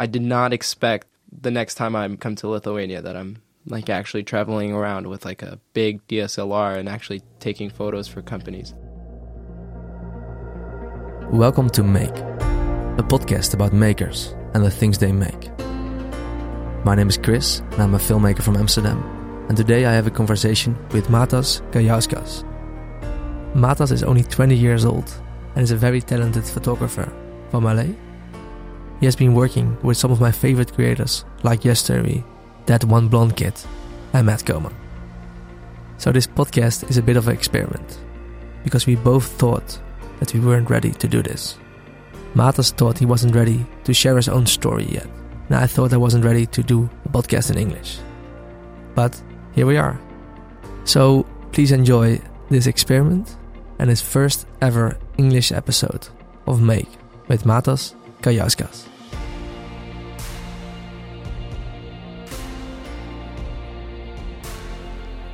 I did not expect the next time I come to Lithuania that I'm like actually traveling around with like a big DSLR and actually taking photos for companies. Welcome to Make, a podcast about makers and the things they make. My name is Chris, and I'm a filmmaker from Amsterdam. And today I have a conversation with Matas Kajauskas. Matas is only 20 years old and is a very talented photographer from LA. He has been working with some of my favorite creators like Yes Theory, That One Blonde Kid, and Matt Coman. So this podcast is a bit of an experiment because we both thought that we weren't ready to do this. Matas thought he wasn't ready to share his own story yet, and I thought I wasn't ready to do a podcast in English. But here we are. So please enjoy this experiment and his first ever English episode of Make with Matas Kajauskas.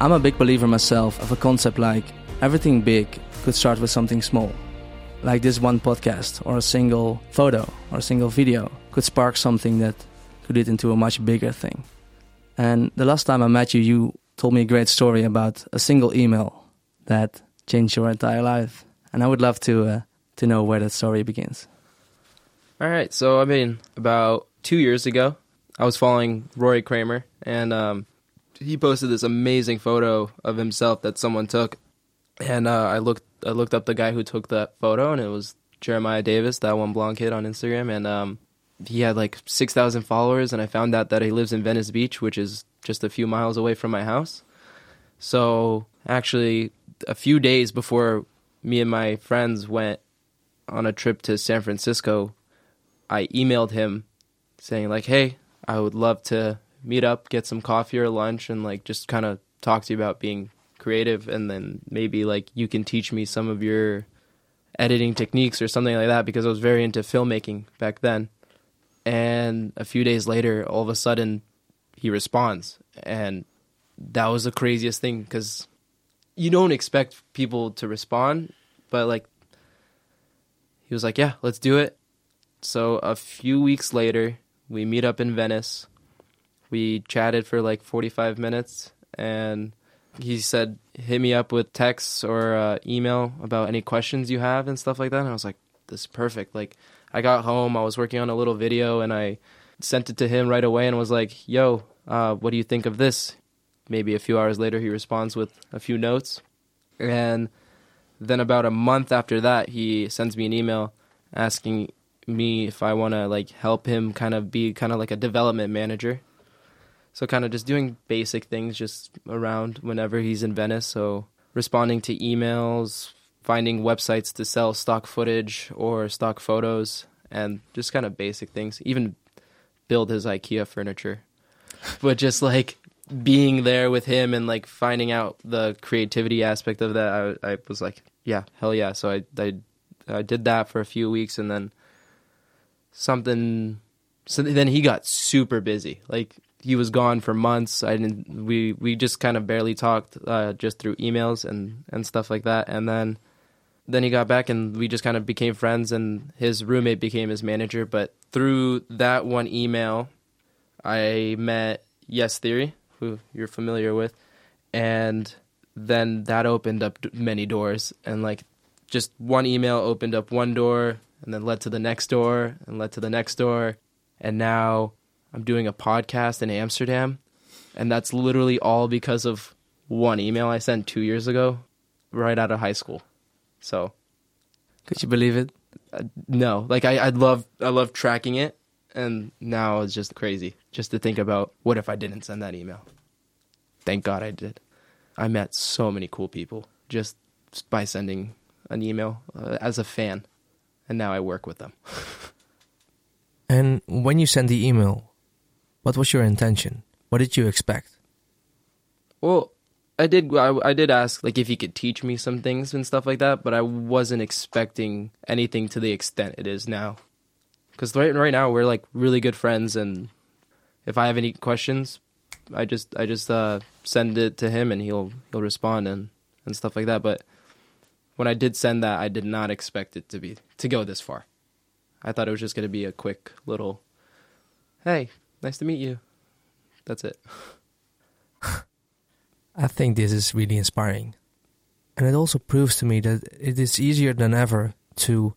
I'm a big believer myself of a concept like everything big could start with something small. Like this one podcast, or a single photo, or a single video could spark something that could lead into a much bigger thing. And the last time I met you, you told me a great story about a single email that changed your entire life. And I would love to uh, to know where that story begins. All right, so I mean, about two years ago, I was following Rory Kramer, and um, he posted this amazing photo of himself that someone took, and uh, I looked I looked up the guy who took that photo, and it was Jeremiah Davis, that one blonde kid on Instagram, and um, he had like six thousand followers, and I found out that he lives in Venice Beach, which is just a few miles away from my house. So actually, a few days before me and my friends went on a trip to San Francisco, I emailed him saying like, "Hey, I would love to meet up, get some coffee or lunch, and like just kind of talk to you about being creative, and then maybe like you can teach me some of your editing techniques or something like that because I was very into filmmaking back then." And a few days later, all of a sudden, he responds, and that was the craziest thing because you don't expect people to respond, but like he was like, "Yeah, let's do it." So a few weeks later, we meet up in Venice. We chatted for like 45 minutes and he said, "Hit me up with texts or uh, email about any questions you have and stuff like that." And I was like, "This is perfect." Like I got home, I was working on a little video and I sent it to him right away and was like, "Yo, uh, what do you think of this?" Maybe a few hours later, he responds with a few notes. And then about a month after that, he sends me an email asking me if I want to like help him kind of be kind of like a development manager. So kind of just doing basic things just around whenever he's in Venice. So responding to emails, finding websites to sell stock footage or stock photos, and just kind of basic things. Even build his IKEA furniture, but just like being there with him and like finding out the creativity aspect of that, I, I was like, yeah, hell yeah. So I, I, I did that for a few weeks and then something, so then he got super busy. Like he was gone for months. I didn't, we, we just kind of barely talked, uh, just through emails and, and stuff like that. And then, then he got back and we just kind of became friends and his roommate became his manager. But through that one email, I met Yes Theory, who you're familiar with, and then that opened up many doors. And like, just one email opened up one door, and then led to the next door, and led to the next door, and now I'm doing a podcast in Amsterdam, and that's literally all because of one email I sent two years ago, right out of high school. So Could you believe it? uh, no, like I, I love I love tracking it, and now it's just crazy just to think about what if I didn't send that email. Thank God I did. I met so many cool people just by sending an email uh, as a fan, and now I work with them. And when you send the email, what was your intention? What did you expect? Well, I did. I, I did ask like if he could teach me some things and stuff like that, but I wasn't expecting anything to the extent it is now. Because right right now we're like really good friends, and if I have any questions, I just I just uh, send it to him, and he'll he'll respond and and stuff like that. But when I did send that, I did not expect it to be to go this far. I thought it was just going to be a quick little "Hey, nice to meet you." That's it. I think this is really inspiring. And it also proves to me that it is easier than ever to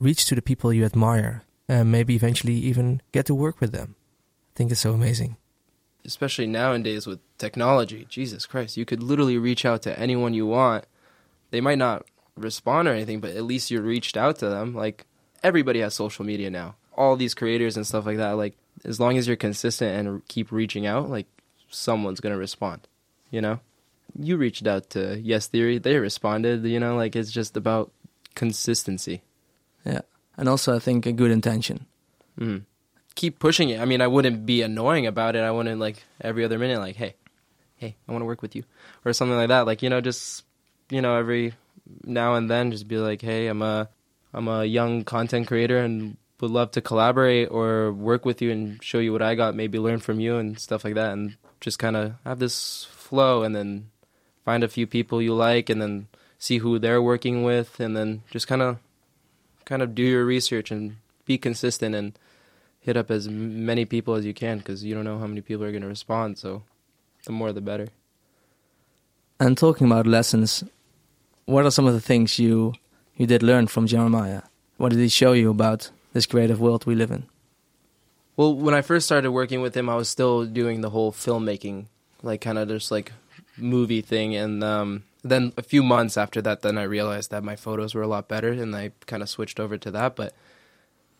reach to the people you admire and maybe eventually even get to work with them. I think it's so amazing. Especially nowadays with technology. Jesus Christ, you could literally reach out to anyone you want. They might not respond or anything, but at least you reached out to them. Like everybody has social media now. All these creators and stuff like that. Like as long as you're consistent and keep reaching out, like someone's gonna respond. You know, you reached out to Yes Theory, they responded. You know, like it's just about consistency. Yeah, and also I think a good intention. Mm. Keep pushing it. I mean, I wouldn't be annoying about it. I wouldn't like every other minute, like, hey, hey, I want to work with you, or something like that. Like you know, just you know, every now and then, just be like, hey, I'm a I'm a young content creator and would love to collaborate or work with you and show you what I got, maybe learn from you and stuff like that, and just kind of have this flow and then find a few people you like and then see who they're working with and then just kind of kind of do your research and be consistent and hit up as many people as you can because you don't know how many people are going to respond so the more the better. And talking about lessons what are some of the things you you did learn from jeremiah? What did he show you about this creative world we live in? Well when i first started working with him i was still doing the whole filmmaking like kind of just like movie thing. And um, then a few months after that then i realized that my photos were a lot better and i kind of switched over to that. But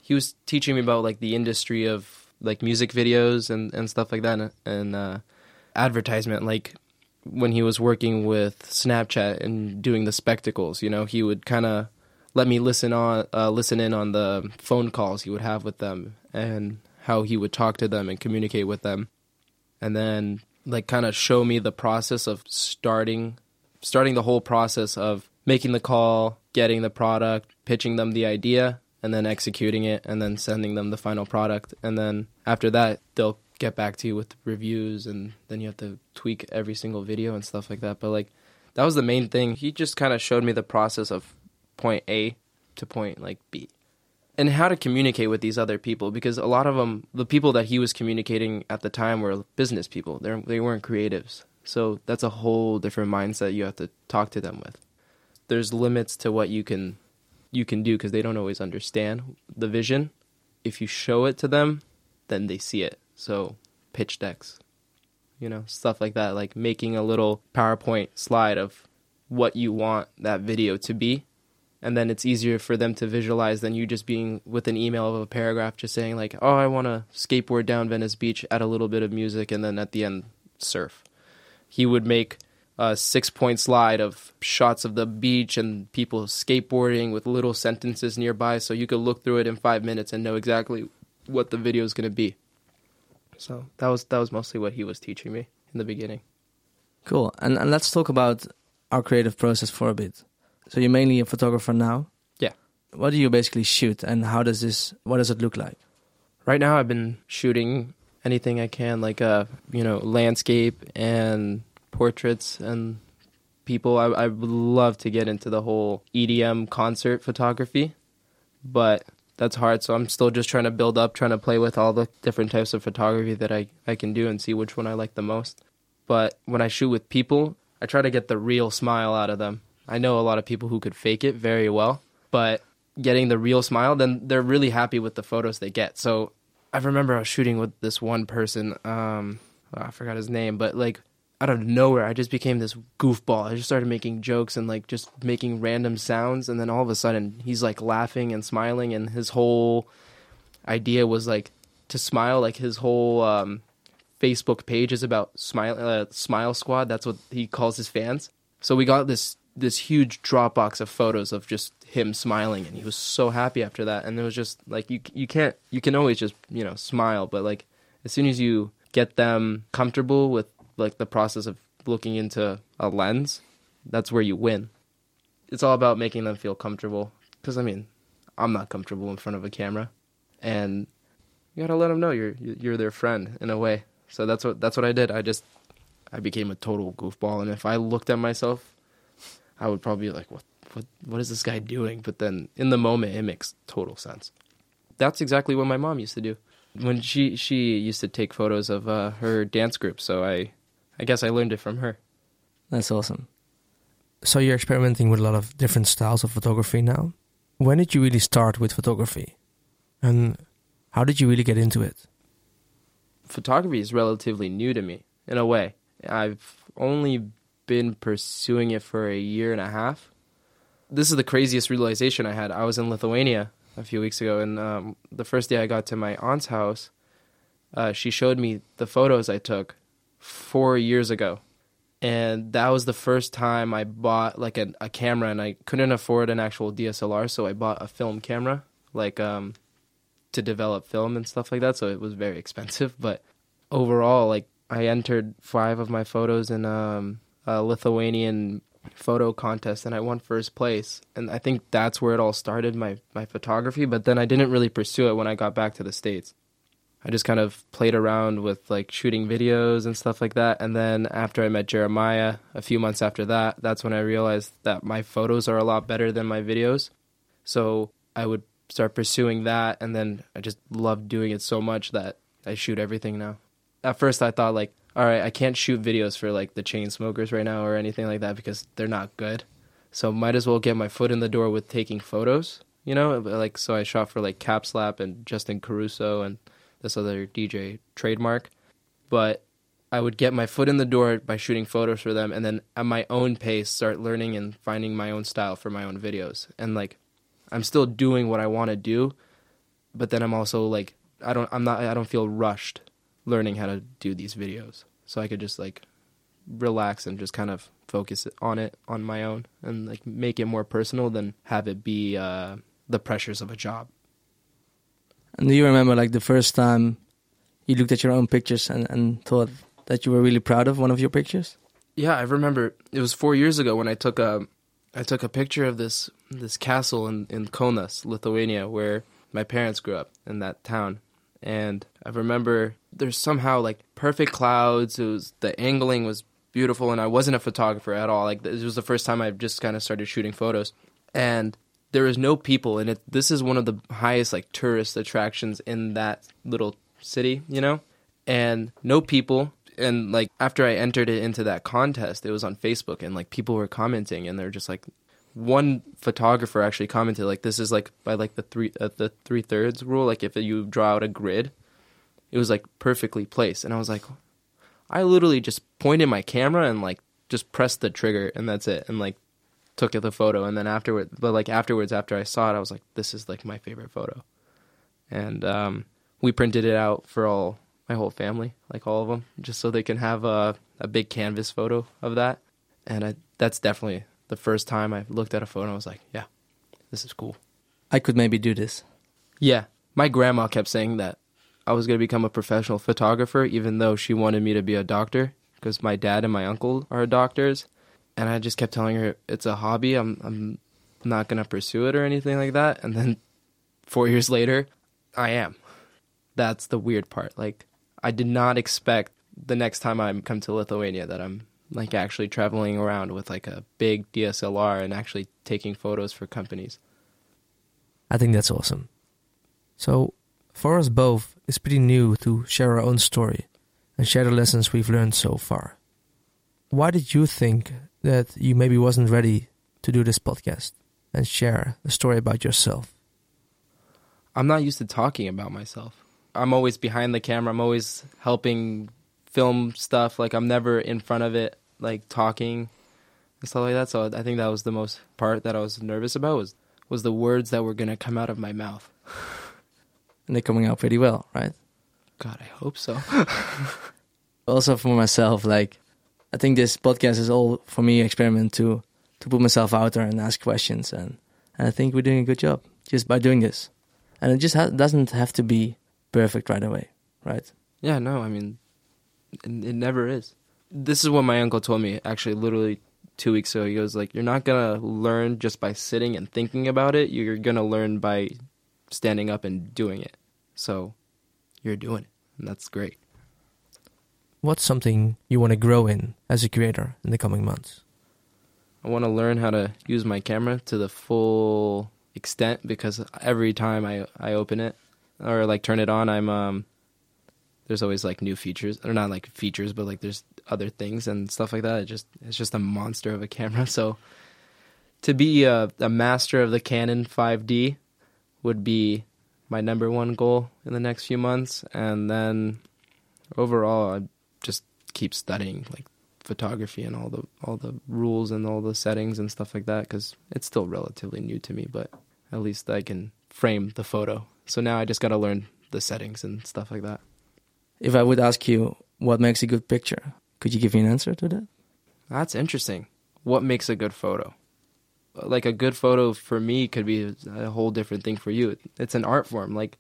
he was teaching me about like the industry of like music videos and, and stuff like that. And, uh, advertisement like when he was working with snapchat and doing the spectacles you know he would kind of let me listen on uh, listen in on the phone calls he would have with them and how he would talk to them and communicate with them and then like kind of show me the process of starting starting the whole process of making the call, getting the product, pitching them the idea, and then executing it and then sending them the final product. And then after that, they'll get back to you with reviews and then you have to tweak every single video and stuff like that. But like that was the main thing. He just kind of showed me the process of point A to point like B. And how to communicate with these other people because a lot of them the people that he was communicating at the time were business people. They they weren't creatives. So that's a whole different mindset you have to talk to them with. There's limits to what you can you can do because they don't always understand the vision. If you show it to them then they see it. So pitch decks you know stuff like that like making a little powerpoint slide of what you want that video to be and then it's easier for them to visualize than you just being with an email of a paragraph just saying like oh i want to skateboard down venice beach add a little bit of music and then at the end surf. He would make a six point slide of shots of the beach and people skateboarding with little sentences nearby so you could look through it in five minutes and know exactly what the video is going to be. So that was that was mostly what he was teaching me in the beginning. Cool. And, and let's talk about our creative process for a bit so you're mainly a photographer now. Yeah. What do you basically shoot, and how does this? What does it look like? Right now, I've been shooting anything I can, like uh, you know, landscape and portraits and people. I, I would love to get into the whole EDM concert photography, but that's hard. So I'm still just trying to build up, trying to play with all the different types of photography that I, I can do and see which one I like the most. But when I shoot with people, I try to get the real smile out of them. I know a lot of people who could fake it very well, but getting the real smile, then they're really happy with the photos they get. So I remember I was shooting with this one person. Um, oh, I forgot his name, but like out of nowhere, I just became this goofball. I just started making jokes and like just making random sounds, and then all of a sudden he's like laughing and smiling, and his whole idea was like to smile. Like his whole um, Facebook page is about smile uh, Smile Squad. That's what he calls his fans. So we got this this huge Dropbox of photos of just him smiling, and he was so happy after that. And it was just like you you can't you can always just you know smile, but like as soon as you get them comfortable with like the process of looking into a lens, that's where you win. It's all about making them feel comfortable. Because I mean, I'm not comfortable in front of a camera, and you gotta let them know you're you're their friend in a way. So that's what that's what I did. I just I became a total goofball, and if I looked at myself I would probably be like, what, what, what is this guy doing? But then in the moment, it makes total sense. That's exactly what my mom used to do. when she she used to take photos of uh, her dance group, so I I guess I learned it from her. That's awesome. So you're experimenting with a lot of different styles of photography now. When did you really start with photography? And how did you really get into it? Photography is relatively new to me in a way. I've only been pursuing it for a year and a half. This is the craziest realization I had. I was in Lithuania a few weeks ago, and um, the first day I got to my aunt's house, uh, she showed me the photos I took four years ago. And that was the first time I bought like a, a camera, and I couldn't afford an actual DSLR, so I bought a film camera, like um, to develop film and stuff like that. So it was very expensive, but overall, like I entered five of my photos in um, a Lithuanian photo contest and I won first place. And I think that's where it all started my my photography, but then I didn't really pursue it when I got back to the states. I just kind of played around with like shooting videos and stuff like that. And then after I met Jeremiah, a few months after that, that's when I realized that my photos are a lot better than my videos. So I would start pursuing that. And then I just loved doing it so much that I shoot everything now. At first, I thought, like, all right, I can't shoot videos for like the Chainsmokers right now or anything like that because they're not good. So might as well get my foot in the door with taking photos, you know? Uh, like, so I shot for like Capslap and Justin Caruso and this other DJ trademark, but I would get my foot in the door by shooting photos for them and then at my own pace start learning and finding my own style for my own videos. And like I'm still doing what I want to do, but then I'm also like I don't I'm not I don't feel rushed learning how to do these videos. So I could just like relax and just kind of focus on it on my own and like make it more personal than have it be uh the pressures of a job. And do you remember like the first time you looked at your own pictures and, and thought that you were really proud of one of your pictures? Yeah, I remember it was four years ago when I took a I took a picture of this this castle in in Kaunas, Lithuania, where my parents grew up in that town. And I remember there's somehow like perfect clouds. It was the angling was beautiful, and I wasn't a photographer at all. Like this was the first time I just kind of started shooting photos, and there was no people. And it this is one of the highest like tourist attractions in that little city, you know, and no people. And like after I entered it into that contest, it was on Facebook, and like people were commenting, and they're just like, one photographer actually commented like this is like by like the three uh, the three thirds rule. Like if you draw out a grid, it was like perfectly placed, and I was like, I literally just pointed my camera and like just pressed the trigger, and that's it, and like took the photo, and then afterward, but like afterwards, after I saw it, I was like, this is like my favorite photo, and um, we printed it out for all my whole family, like all of them, just so they can have a a big canvas photo of that, and I, that's definitely the first time I looked at a photo, I was like, yeah, this is cool. I could maybe do this. Yeah. My grandma kept saying that I was going to become a professional photographer, even though she wanted me to be a doctor, because my dad and my uncle are doctors. And I just kept telling her it's a hobby. I'm, I'm not going to pursue it or anything like that. And then four years later, I am. That's the weird part. Like, I did not expect the next time I come to Lithuania that I'm like actually traveling around with like a big DSLR and actually taking photos for companies. I think that's awesome. So, for us both, it's pretty new to share our own story and share the lessons we've learned so far. Why did you think that you maybe wasn't ready to do this podcast and share a story about yourself? I'm not used to talking about myself. I'm always behind the camera. I'm always helping film stuff. Like I'm never in front of it, like talking and stuff like that. So I think that was the most part that I was nervous about was was the words that were gonna come out of my mouth. And they're coming out pretty well, right? God, I hope so. also for myself, like I think this podcast is all for me experiment to to put myself out there and ask questions, and, and I think we're doing a good job just by doing this. And it just ha- doesn't have to be perfect right away, right? yeah, no, I mean, it, it never is. This is what my uncle told me actually, literally two weeks ago. He goes like, "You're not gonna learn just by sitting and thinking about it. You're gonna learn by standing up and doing it. So, you're doing it, and that's great." What's something you want to grow in as a creator in the coming months? I want to learn how to use my camera to the full extent because every time I, I open it, or like turn it on, I'm um there's always like new features or not like features but like there's other things and stuff like that. It just it's just a monster of a camera. So to be a, a master of the Canon 5D would be my number one goal in the next few months and then overall I just keep studying like photography and all the all the rules and all the settings and stuff like that cuz it's still relatively new to me but at least I can frame the photo. So now I just got to learn the settings and stuff like that. If I would ask you what makes a good picture, could you give me an answer to that? That's interesting. What makes a good photo? Like a good photo for me could be a whole different thing for you. It's an art form, like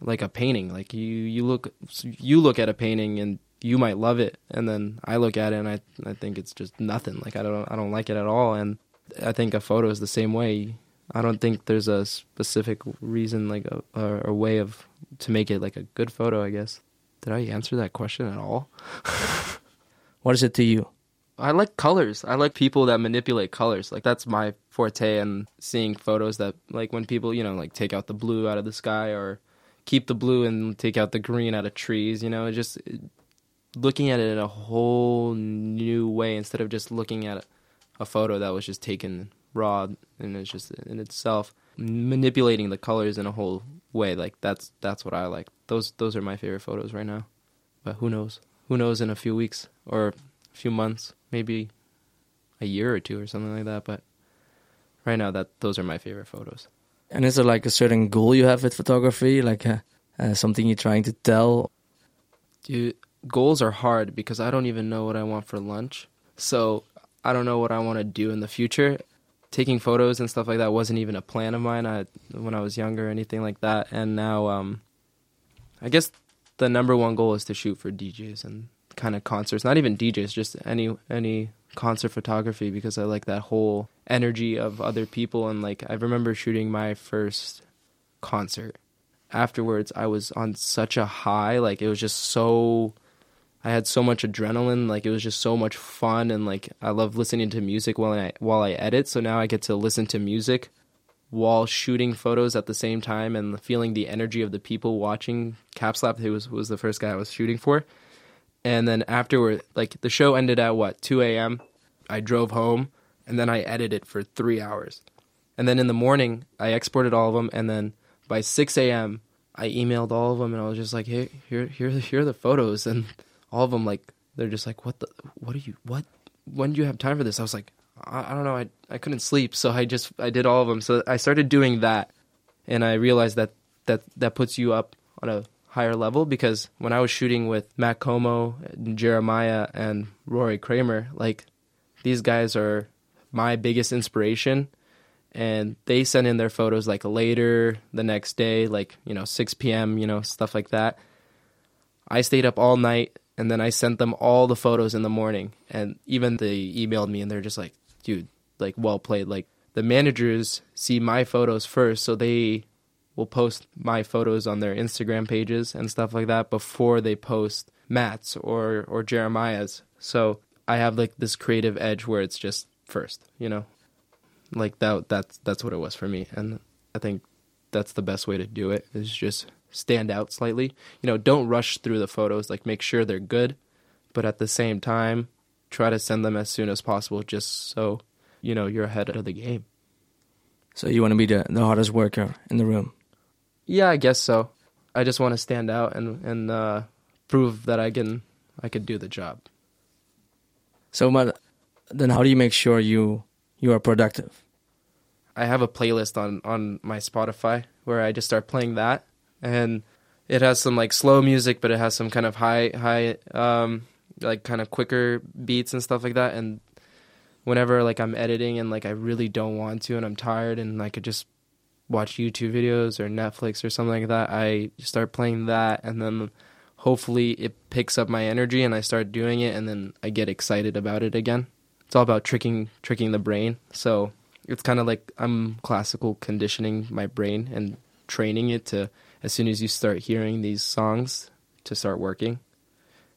like a painting. Like you you look you look at a painting and you might love it, and then I look at it and I I think it's just nothing. Like I don't I don't like it at all. And I think a photo is the same way. I don't think there's a specific reason, like a, a, a way of to make it like a good photo. I guess. Did I answer that question at all? what is it to you? I like colors. I like people that manipulate colors. Like that's my forte and seeing photos that like when people, you know, like take out the blue out of the sky or keep the blue and take out the green out of trees, you know, just looking at it in a whole new way instead of just looking at a photo that was just taken raw and it's just in itself manipulating the colors in a whole way. Like that's that's what I like. Those those are my favorite photos right now. But who knows? Who knows in a few weeks or a few months, maybe a year or two or something like that. But right now, that those are my favorite photos. And is there like a certain goal you have with photography, like uh, uh, something you're trying to tell? Dude, goals are hard because I don't even know what I want for lunch. So I don't know what I want to do in the future taking photos and stuff like that wasn't even a plan of mine I, when I was younger or anything like that. And now, um, I guess the number one goal is to shoot for DJs and kind of concerts. Not even DJs, just any any concert photography because I like that whole energy of other people. And like I remember shooting my first concert. Afterwards, I was on such a high. Like it was just so I had so much adrenaline, like it was just so much fun, and like I love listening to music while I while I edit. So now I get to listen to music while shooting photos at the same time and feeling the energy of the people watching Capslap. Who was was the first guy I was shooting for, and then afterward, like the show ended at what two a.m. I drove home and then I edited for three hours, and then in the morning I exported all of them, and then by six a.m. I emailed all of them, and I was just like, "Hey, here, here, here are the photos," and all of them like they're just like, "What the? What are you? What? When do you have time for this?" I was like, I, I don't know. I I couldn't sleep, so I just I did all of them. So I started doing that, and I realized that that that puts you up on a higher level because when I was shooting with Matt Komo, Jeremiah, and Rory Kramer, like these guys are my biggest inspiration. And they send in their photos like later the next day, like, you know, 6 p.m., you know, stuff like that. I stayed up all night and then I sent them all the photos in the morning. And even they emailed me and they're just like, dude, like well played. Like the managers see my photos first, so they will post my photos on their Instagram pages and stuff like that before they post Matt's or or Jeremiah's. So I have like this creative edge where it's just first, you know. Like that that's that's what it was for me. And I think that's the best way to do it is just stand out slightly. You know, don't rush through the photos, like make sure they're good, but at the same time, try to send them as soon as possible just so, you know, you're ahead of the game. So you want to be the, the hardest worker in the room? Yeah, I guess so. I just want to stand out and and uh, prove that I can I could do the job. So, but then how do you make sure you you are productive? I have a playlist on on my Spotify where I just start playing that and it has some like slow music, but it has some kind of high high um like kind of quicker beats and stuff like that. And whenever like I'm editing and like I really don't want to and I'm tired and I could just watch YouTube videos or Netflix or something like that, I start playing that and then hopefully it picks up my energy and I start doing it and then I get excited about it again. It's all about tricking tricking the brain. So it's kind of like I'm classical conditioning my brain and training it to as soon as you start hearing these songs to start working.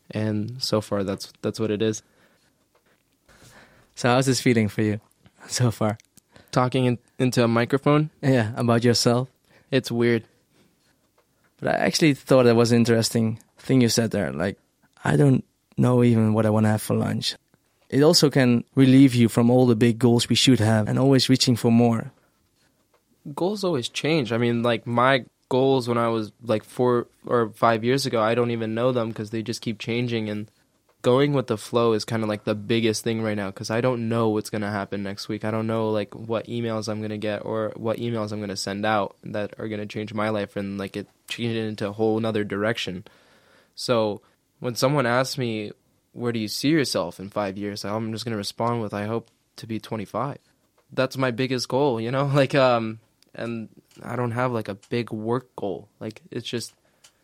And so far, that's that's what it is. So how's this feeling for you so far? Talking in, into a microphone. Yeah, about yourself. It's weird. But I actually thought that was an interesting thing you said there. Like, I don't know even what I want to have for lunch. It also can relieve you from all the big goals we should have and always reaching for more. Goals always change. I mean, like my goals when I was like four or five years ago, I don't even know them because they just keep changing. And going with the flow is kind of like the biggest thing right now because I don't know what's going to happen next week. I don't know like what emails I'm going to get or what emails I'm going to send out that are going to change my life and like it change it into a whole another direction. So when someone asks me, where do you see yourself in five years? I'm just going to respond with, I hope to be 25. That's my biggest goal, you know, like, um, and I don't have like a big work goal. Like it's just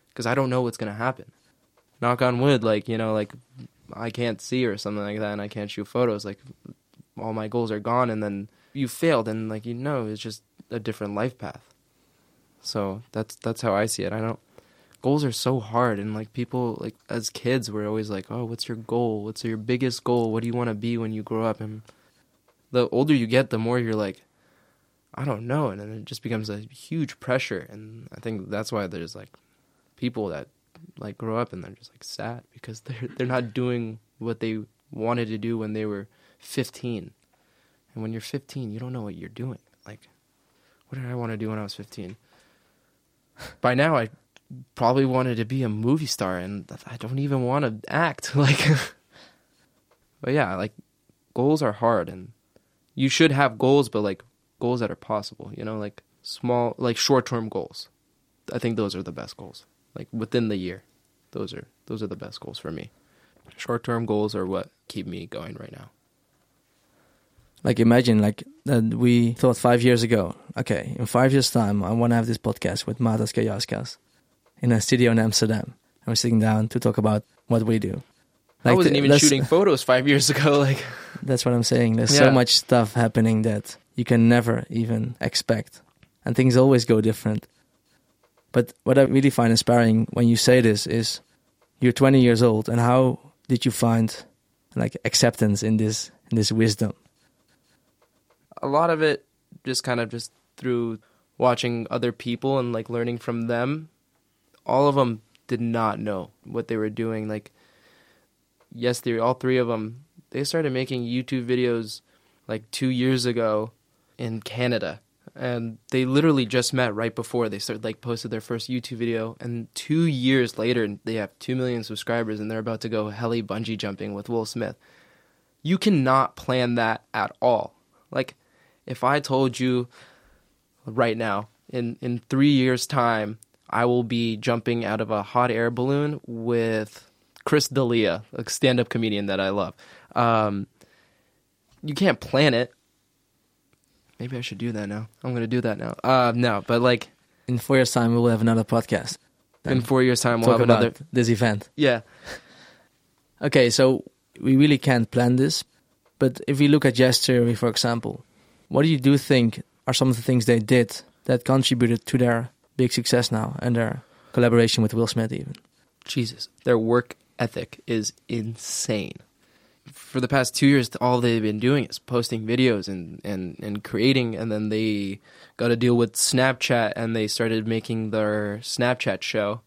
because I don't know what's going to happen knock on wood, like you know, like I can't see or something like that, and I can't shoot photos. Like all my goals are gone, and then you failed, and like you know, it's just a different life path. So that's that's how I see it. I don't. Goals are so hard, and like people, like as kids, we're always like, "Oh, what's your goal? What's your biggest goal? What do you want to be when you grow up?" And the older you get, the more you're like, "I don't know," and then it just becomes a huge pressure. And I think that's why there's like people that like grow up and they're just like sad because they're they're not doing what they wanted to do when they were 15. And when you're 15, you don't know what you're doing. Like what did I want to do when I was 15? By now I probably wanted to be a movie star and I don't even want to act like But yeah, like goals are hard and you should have goals but like goals that are possible, you know, like small like short-term goals. I think those are the best goals like within the year. Those are those are the best goals for me. Short term goals are what keep me going right now. Like imagine like that we thought five years ago, okay, in five years time I wanna have this podcast with Matas Kajauskas in a studio in Amsterdam. And we're sitting down to talk about what we do. Like I wasn't the, even shooting photos five years ago. Like that's what I'm saying. There's yeah. so much stuff happening that you can never even expect, and things always go different. But what I really find inspiring when you say this is you're 20 years old and how did you find like acceptance in this in this wisdom? A lot of it just kind of just through watching other people and like learning from them. All of them did not know what they were doing. Like yes, they all three of them they started making YouTube videos like 2 years ago in Canada and they literally just met right before they started like posted their first YouTube video and 2 years later they have 2 million subscribers and they're about to go heli bungee jumping with Will Smith. You cannot plan that at all. Like if I told you right now in in 3 years time I will be jumping out of a hot air balloon with Chris D'Elia, a stand-up comedian that I love. Um, you can't plan it Maybe I should do that now. I'm gonna do that now. Uh, no, but like in four years' time, we will have another podcast. in four years' time, we'll have another this event. Yeah. Okay, so we really can't plan this, but if we look at Theory, for example, what do you do think are some of the things they did that contributed to their big success now and their collaboration with Will Smith? Even Jesus, their work ethic is insane for the past two years, all they've been doing is posting videos and, and, and creating. And then they got a deal with Snapchat and they started making their Snapchat show.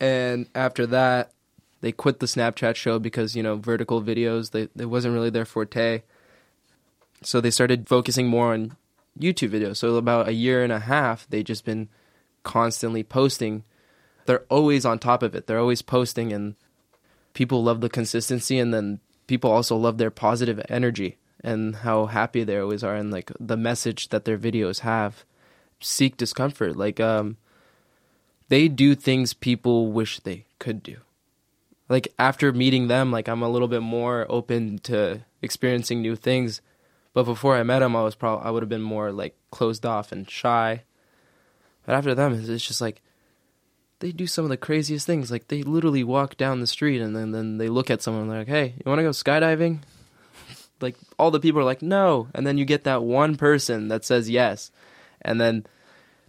And after that, they quit the Snapchat show because, you know, vertical videos, they, it wasn't really their forte. So they started focusing more on YouTube videos. So about a year and a half, they've just been constantly posting. They're always on top of it. They're always posting and people love the consistency and then people also love their positive energy and how happy they always are and like the message that their videos have. Seek discomfort. Like um they do things people wish they could do. Like after meeting them like i'm a little bit more open to experiencing new things. But before i met them i was probably i would have been more like closed off and shy. But after them it's just like they do some of the craziest things. Like they literally walk down the street and then, then they look at someone and they're like, "Hey, you want to go skydiving?" like all the people are like, "No," and then you get that one person that says yes, and then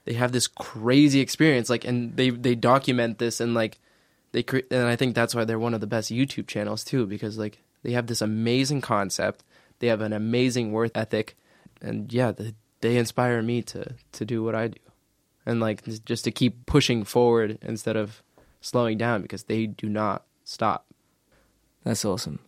they have this crazy experience. Like, and they they document this and like they cre- and I think that's why they're one of the best YouTube channels too because like they have this amazing concept, they have an amazing worth ethic, and yeah, they, they inspire me to to do what I do. And like just to keep pushing forward instead of slowing down because they do not stop. That's awesome.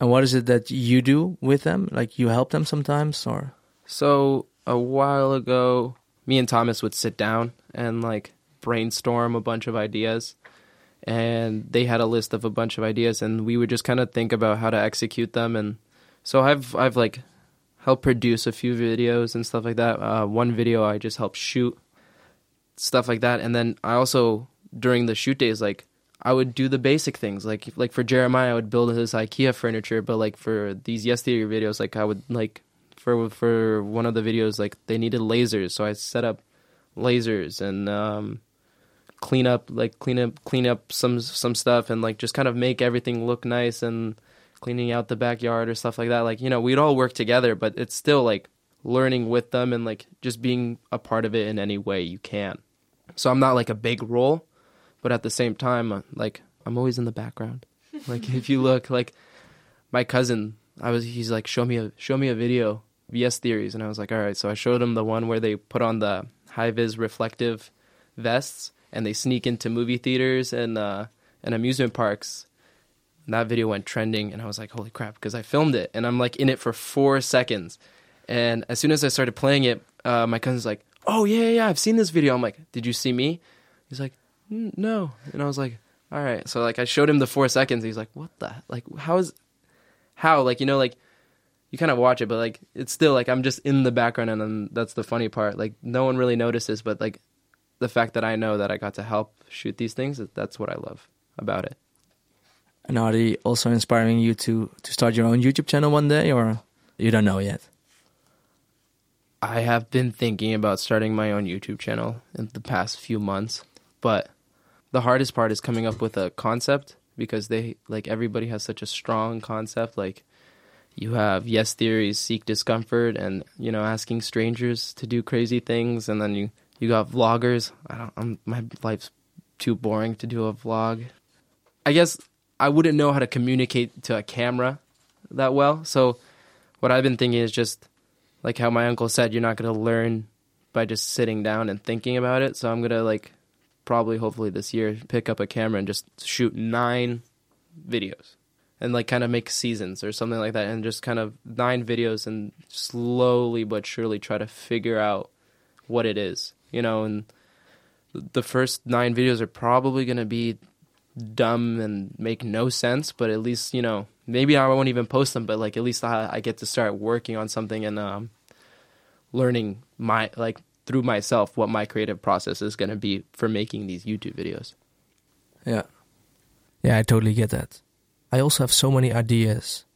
And what is it that you do with them? Like you help them sometimes, or So a while ago, me and Thomas would sit down and like brainstorm a bunch of ideas. And they had a list of a bunch of ideas and we would just kind of think about how to execute them and so I've I've like helped produce a few videos and stuff like that. Uh, one video I just helped shoot stuff like that. And then I also during the shoot days like I would do the basic things. Like like for Jeremiah I would build his IKEA furniture but like for these Yes Theory videos like I would like for for one of the videos like they needed lasers. So i set up lasers and um clean up like clean up clean up some some stuff and like just kind of make everything look nice and cleaning out the backyard or stuff like that. Like you know we'd all work together but it's still like learning with them and like just being a part of it in any way you can. So i'm not like a big role but at the same time uh, like i'm always in the background. Like if you look like my cousin i was he's like show me a show me a video Yes Theory's. And i was like all right. So i showed him the one where they put on the high vis reflective vests and they sneak into movie theaters and uh and amusement parks. And that video went trending and i was like holy crap because i filmed it and i'm like in it for four seconds and as soon as i started playing it uh my cousin's like oh yeah yeah, yeah i've seen this video i'm like did you see me he's like "Mm, no and i was like all right so like i showed him the four seconds he's like what the like how is how like you know like you kind of watch it, but like it's still like I'm just in the background, and then that's the funny part. Like no one really notices, but like the fact that I know that I got to help shoot these things, that's what I love about it. and are they also inspiring you to to start your own YouTube channel one day, or you don't know yet? I have been thinking about starting my own YouTube channel in the past few months, but the hardest part is coming up with a concept because they like everybody has such a strong concept like you have Yes Theory's seek discomfort and you know asking strangers to do crazy things and then you you got vloggers. I don't I'm, my life's too boring to do a vlog. I guess i wouldn't know how to communicate to a camera that well so what i've been thinking is just like how my uncle said you're not going to learn by just sitting down and thinking about it. So i'm going to like probably hopefully this year pick up a camera and just shoot nine videos and like kind of make seasons or something like that and just kind of nine videos and slowly but surely try to figure out what it is you know and the first nine videos are probably going to be dumb and make no sense but at least you know maybe i won't even post them but like at least i, I get to start working on something and um, learning my like through myself what my creative process is going to be for making these youtube videos Yeah. Yeah, I totally get that. I also have so many ideas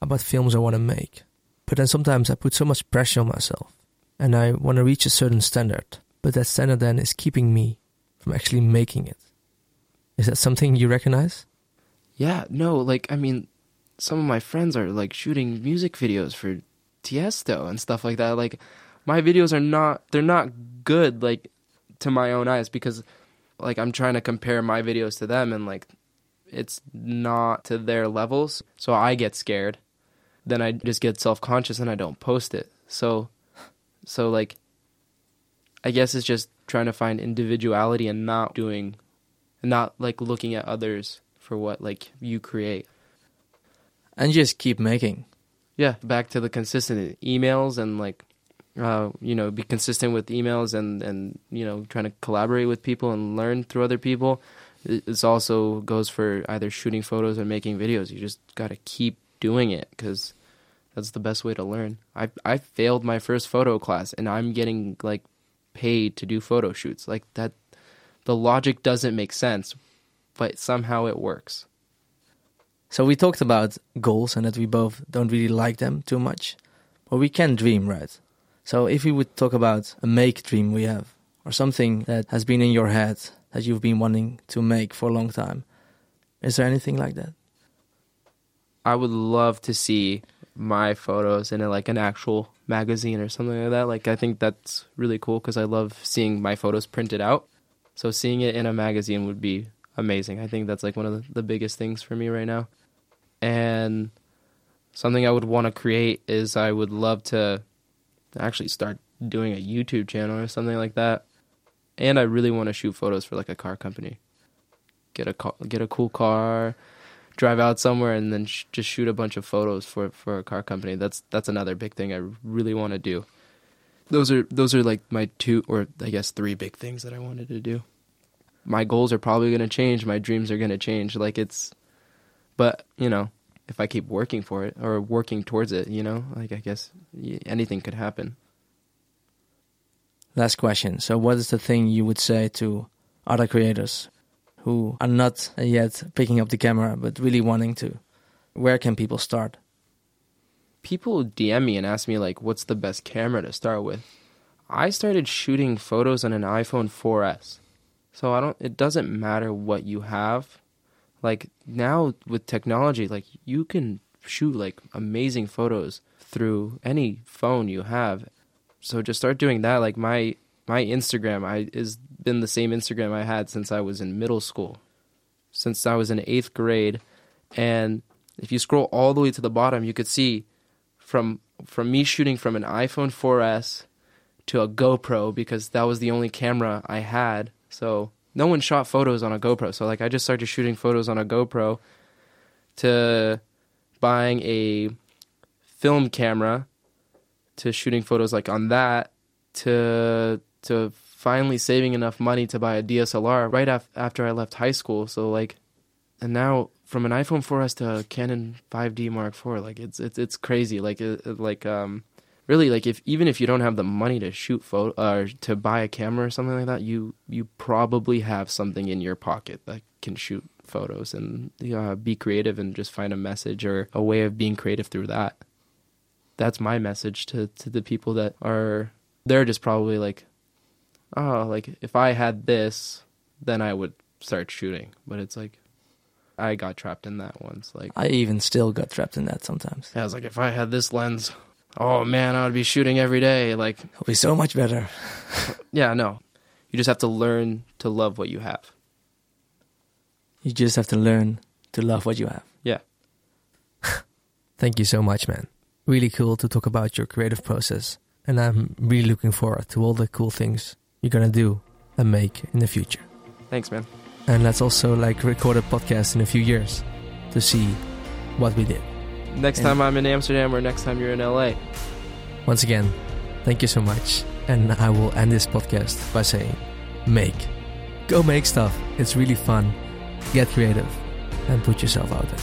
about films I want to make, but then sometimes I put so much pressure on myself and I want to reach a certain standard, but that standard then is keeping me from actually making it. Is that something you recognize? Yeah, no, like I mean, some of my friends are like shooting music videos for Tiesto and stuff like that. Like my videos are not they're not good like to my own eyes because like I'm trying to compare my videos to them and like it's not to their levels. So I get scared. Then I just get self-conscious and I don't post it. So so like I guess it's just trying to find individuality and not doing not like looking at others for what like you create. And just keep making. Yeah, back to the consistent emails and like uh, you know, be consistent with emails and and you know, trying to collaborate with people and learn through other people. It's also goes for either shooting photos or making videos. You just got to keep doing it cuz that's the best way to learn. I I failed my first photo class and I'm getting like paid to do photo shoots. Like that the logic doesn't make sense, but somehow it works. So we talked about goals and that we both don't really like them too much, but we can dream, right? So if we would talk about a make dream we have, or something that has been in your head that you've been wanting to make for a long time, is there anything like that? I would love to see my photos in a, like an actual magazine or something like that. Like I think that's really cool because I love seeing my photos printed out. So seeing it in a magazine would be amazing. I think that's like one of the, the biggest things for me right now. And something I would want to create is I would love to actually start doing a YouTube channel or something like that. and I really want to shoot photos for like a car company. Get a car, get a cool car, drive out somewhere, and then sh- just shoot a bunch of photos for for a car company. That's that's another big thing I really want to do. Those are those are like my two or I guess three big things that I wanted to do. My goals are probably going to change. My dreams are going to change. Like it's, but you know, if I keep working for it or working towards it, you know, like I guess anything could happen. Last question. So, what is the thing you would say to other creators who are not yet picking up the camera but really wanting to? Where can people start? People DM me and ask me like, "What's the best camera to start with?" I started shooting photos on an iPhone 4S, so I don't. It doesn't matter what you have. Like now with technology, like you can shoot like amazing photos through any phone you have. So just start doing that. Like my my Instagram, I is been the same Instagram I had since I was in middle school, since I was in eighth grade, and if you scroll all the way to the bottom, you could see from from me shooting from an iPhone 4S to a GoPro because that was the only camera I had. So no one shot photos on a GoPro. So like I just started shooting photos on a GoPro to buying a film camera to shooting photos like on that to to finally saving enough money to buy a DSLR right af- after I left high school. So like and now from an iPhone 4S to a Canon 5D Mark IV, like it's it's it's crazy. Like it, like um really like if even if you don't have the money to shoot photo or to buy a camera or something like that, you you probably have something in your pocket that can shoot photos and uh, be creative and just find a message or a way of being creative through that. That's my message to to the people that are they're just probably like oh like if I had this then I would start shooting. But it's like I got trapped in that once. Like I even still got trapped in that sometimes. I was like, if I had this lens, oh man, I would be shooting every day. Like, It'll be so much better. yeah, no, you just have to learn to love what you have. You just have to learn to love what you have. Yeah, Thank you so much, man. Really cool to talk about your creative process. And I'm really looking forward to all the cool things you're gonna do and make in the future. thanks, man. And let's also like record a podcast in a few years to see what we did. Next And- time I'm in Amsterdam or next time you're in LA. Once again, thank you so much. And I will end this podcast by saying, make. Go make stuff. It's really fun. Get creative and put yourself out there.